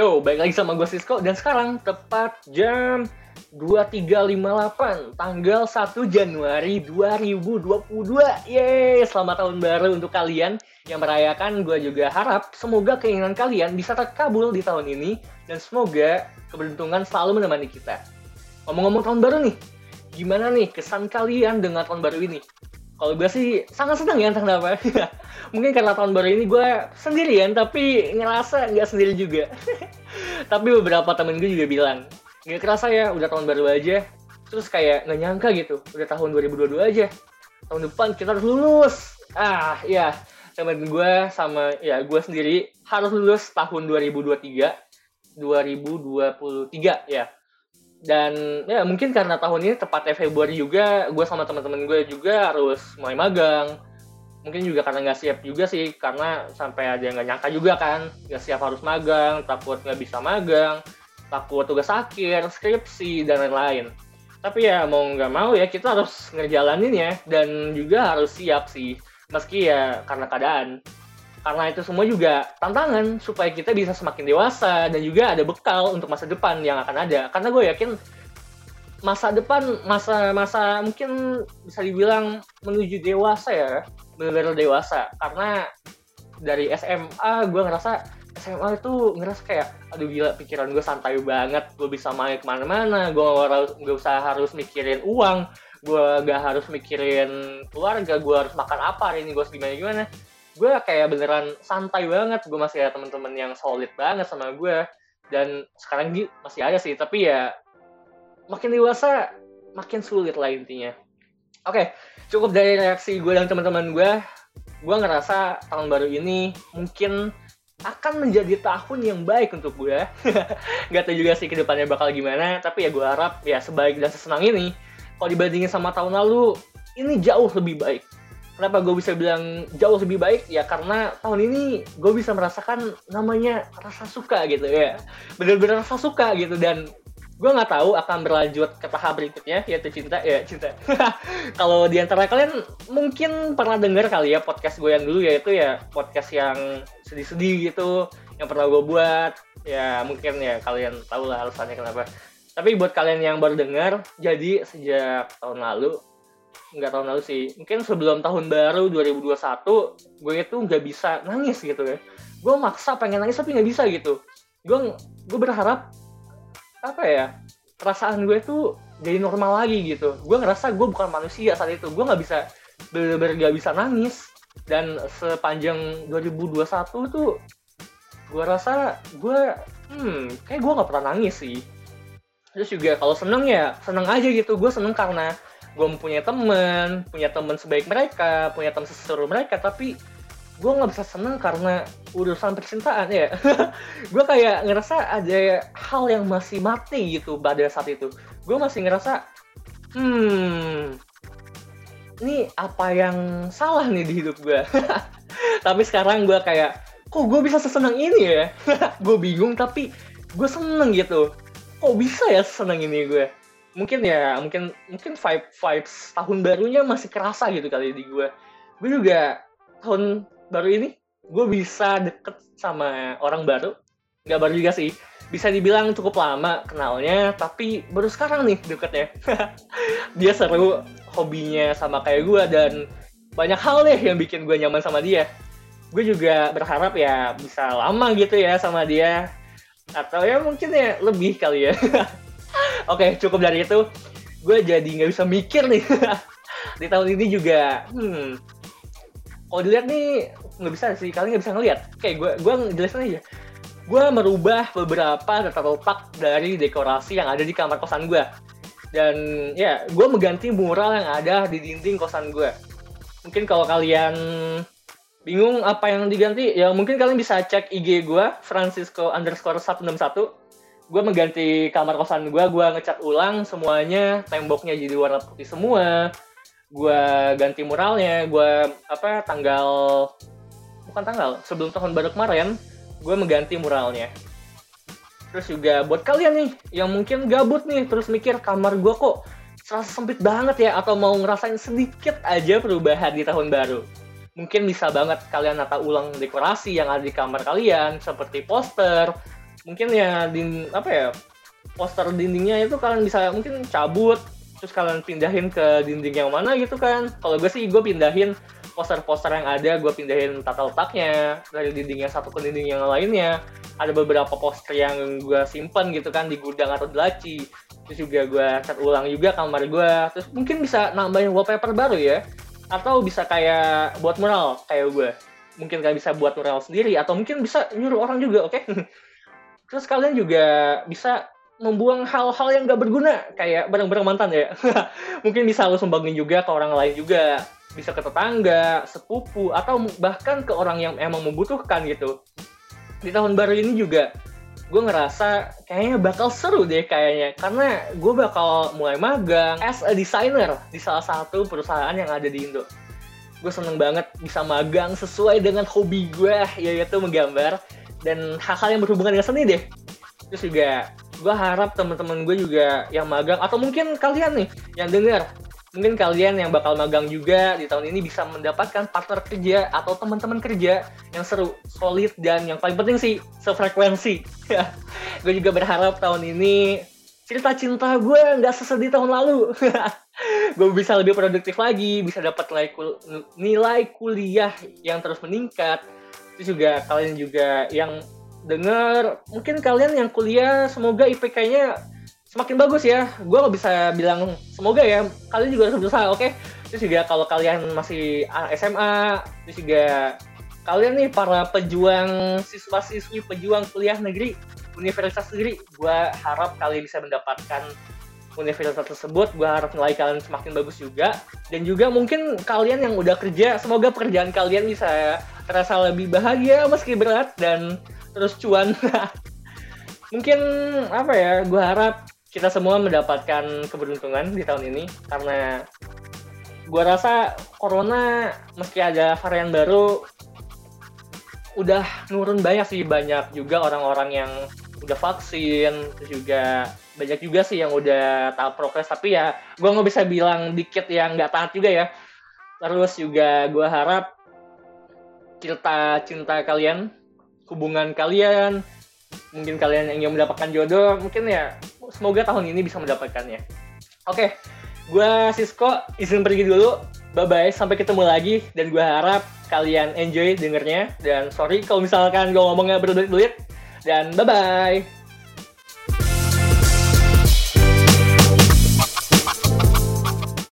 Yo, balik lagi sama gue Sisko dan sekarang tepat jam 2358 tanggal 1 Januari 2022. Yeay, selamat tahun baru untuk kalian yang merayakan. Gue juga harap semoga keinginan kalian bisa terkabul di tahun ini dan semoga keberuntungan selalu menemani kita. Ngomong-ngomong tahun baru nih, gimana nih kesan kalian dengan tahun baru ini? Kalau gue sih sangat senang ya, entah kenapa. mungkin karena tahun baru ini gue sendirian tapi ngerasa nggak sendiri juga. Tapi beberapa temen gue juga bilang nggak kerasa ya udah tahun baru aja. Terus kayak nggak nyangka gitu udah tahun 2022 aja. Tahun depan kita harus lulus. Ah ya temen gue sama ya gue sendiri harus lulus tahun 2023 2023 ya dan ya mungkin karena tahun ini tepatnya Februari juga gue sama teman-teman gue juga harus mulai magang. Mungkin juga karena nggak siap juga sih karena sampai ada yang nggak nyangka juga kan. Nggak siap harus magang takut nggak bisa magang takut tugas akhir skripsi dan lain-lain. Tapi ya mau nggak mau ya kita harus ngejalanin ya dan juga harus siap sih. Meski ya karena keadaan karena itu semua juga tantangan supaya kita bisa semakin dewasa dan juga ada bekal untuk masa depan yang akan ada. Karena gue yakin masa depan masa masa mungkin bisa dibilang menuju dewasa ya benar-benar dewasa. Karena dari SMA gue ngerasa SMA itu ngerasa kayak aduh gila pikiran gue santai banget. Gue bisa main ke mana-mana. Gue gak usah harus mikirin uang. Gue gak harus mikirin keluarga. Gue harus makan apa hari ini? Gue harus gimana gimana gue kayak beneran santai banget. Gue masih ada teman-teman yang solid banget sama gue dan sekarang masih ada sih. Tapi ya makin dewasa makin sulit lah intinya. Oke okay, cukup dari reaksi gue dan teman-teman gue gue ngerasa tahun baru ini mungkin akan menjadi tahun yang baik untuk gue Gak tau juga sih ke depannya bakal gimana. Tapi ya gue harap ya sebaik dan sesenang ini. Kalau dibandingin sama tahun lalu ini jauh lebih baik kenapa gue bisa bilang jauh lebih baik? Ya karena tahun ini gue bisa merasakan namanya rasa suka gitu ya. Bener-bener rasa suka gitu dan gue nggak tahu akan berlanjut ke tahap berikutnya yaitu cinta ya cinta. Kalau di antara kalian mungkin pernah dengar kali ya podcast gue yang dulu yaitu ya podcast yang sedih-sedih gitu yang pernah gue buat. Ya mungkin ya kalian tahu lah alasannya kenapa. Tapi buat kalian yang baru dengar jadi sejak tahun lalu nggak tahun lalu sih. Mungkin sebelum tahun baru 2021 gue itu nggak bisa nangis gitu ya gue maksa pengen nangis tapi nggak bisa gitu. Gue gue berharap apa ya perasaan gue tuh jadi normal lagi gitu. Gue ngerasa gue bukan manusia saat itu. Gue nggak bisa bener-bener gak bisa nangis. Dan sepanjang 2021 tuh gue rasa gue hmm kayak gue nggak pernah nangis sih. Terus juga kalau seneng ya seneng aja gitu. Gue seneng karena gue punya temen punya temen sebaik mereka punya temen seseru mereka tapi gue nggak bisa seneng karena urusan percintaan ya. Gue kayak ngerasa ada hal yang masih mati gitu pada saat itu. Gue masih ngerasa hmm ini apa yang salah nih di hidup gue tapi sekarang gue kayak kok gue bisa sesenang ini ya? Gue bingung tapi gue seneng gitu. Kok bisa ya seneng ini gue mungkin ya mungkin mungkin vibe vibes tahun barunya masih kerasa gitu kali di gue gue juga tahun baru ini gue bisa deket sama orang baru. Nggak baru juga sih. Bisa dibilang cukup lama kenalnya tapi baru sekarang nih deketnya. Dia seru hobinya sama kayak gue dan banyak hal deh yang bikin gue nyaman sama dia. Gue juga berharap ya bisa lama gitu ya sama dia. Atau ya mungkin ya lebih kali ya oke cukup dari itu. Gue jadi nggak bisa mikir nih. Di tahun ini juga hmm. Kalau dilihat nih nggak bisa sih. Kalian nggak bisa ngelihat kayak gue gue jelasin aja. Gue merubah beberapa tata letak dari dekorasi yang ada di kamar kosan gue dan ya gue mengganti mural yang ada di dinding kosan gue mungkin kalau kalian bingung apa yang diganti ya mungkin kalian bisa cek IG gue Francisco underscore 161 gue mengganti kamar kosan gue gue ngecat ulang semuanya temboknya jadi warna putih semua. Gue ganti muralnya gue apa tanggal bukan tanggal sebelum tahun baru kemarin gue mengganti muralnya. Terus juga buat kalian nih yang mungkin gabut nih terus mikir kamar gue kok serasa sempit banget ya atau mau ngerasain sedikit aja perubahan di tahun baru. Mungkin bisa banget kalian nata ulang dekorasi yang ada di kamar kalian seperti poster mungkin ya di apa ya poster dindingnya itu kalian bisa mungkin cabut terus kalian pindahin ke dinding yang mana gitu kan. Kalau gue sih gue pindahin poster-poster yang ada gue pindahin tata letaknya dari dinding yang satu ke dinding yang lainnya. Ada beberapa poster yang gue simpen gitu kan di gudang atau di laci. Terus juga gue cat ulang juga kamar gue terus mungkin bisa nambahin wallpaper baru ya. Atau bisa kayak buat mural kayak gue mungkin kalian bisa buat mural sendiri atau mungkin bisa nyuruh orang juga oke? okay? terus kalian juga bisa membuang hal-hal yang gak berguna kayak barang-barang mantan ya mungkin bisa lo sumbangin juga ke orang lain juga bisa ke tetangga, sepupu, atau bahkan ke orang yang emang membutuhkan gitu. Di tahun baru ini juga gue ngerasa kayaknya bakal seru deh kayaknya karena gue bakal mulai magang as a designer di salah satu perusahaan yang ada di Indo. Gue seneng banget bisa magang sesuai dengan hobi gue yaitu menggambar dan hal-hal yang berhubungan dengan seni deh. Terus juga gue harap teman-teman gue juga yang magang atau mungkin kalian nih yang dengar mungkin kalian yang bakal magang juga di tahun ini bisa mendapatkan partner kerja atau teman-teman kerja yang seru, solid dan yang paling penting sih sefrekuensi. gue juga berharap tahun ini cerita cinta gue nggak sesedih tahun lalu. gue bisa lebih produktif lagi, bisa dapat nilai, nilai kuliah yang terus meningkat. Juga kalian juga yang dengar, mungkin kalian yang kuliah semoga IPK-nya semakin bagus ya. Gue nggak bisa bilang semoga ya. Kalian juga harus berusaha, oke? Okay? Terus juga kalau kalian masih SMA, terus juga kalian nih para pejuang siswa-siswi pejuang kuliah negeri, universitas negeri, gue harap kalian bisa mendapatkan universitas tersebut. Gue harap nilai kalian semakin bagus juga. Dan juga mungkin kalian yang udah kerja, semoga pekerjaan kalian bisa terasa lebih bahagia meski berat dan terus cuan. mungkin apa ya, gue harap kita semua mendapatkan keberuntungan di tahun ini karena gue rasa corona meski ada varian baru udah nurun banyak sih banyak juga orang-orang yang udah vaksin terus juga banyak juga sih yang udah tahap progres tapi ya gue nggak bisa bilang dikit yang nggak taat juga ya. Terus juga gue harap cerita cinta kalian hubungan kalian mungkin kalian yang ingin mendapatkan jodoh mungkin ya semoga tahun ini bisa mendapatkannya. Oke gue Sisko izin pergi dulu. Bye bye sampai ketemu lagi. Dan gue harap kalian enjoy dengernya. Dan sorry kalau misalkan gue ngomongnya berbelit-belit dan bye bye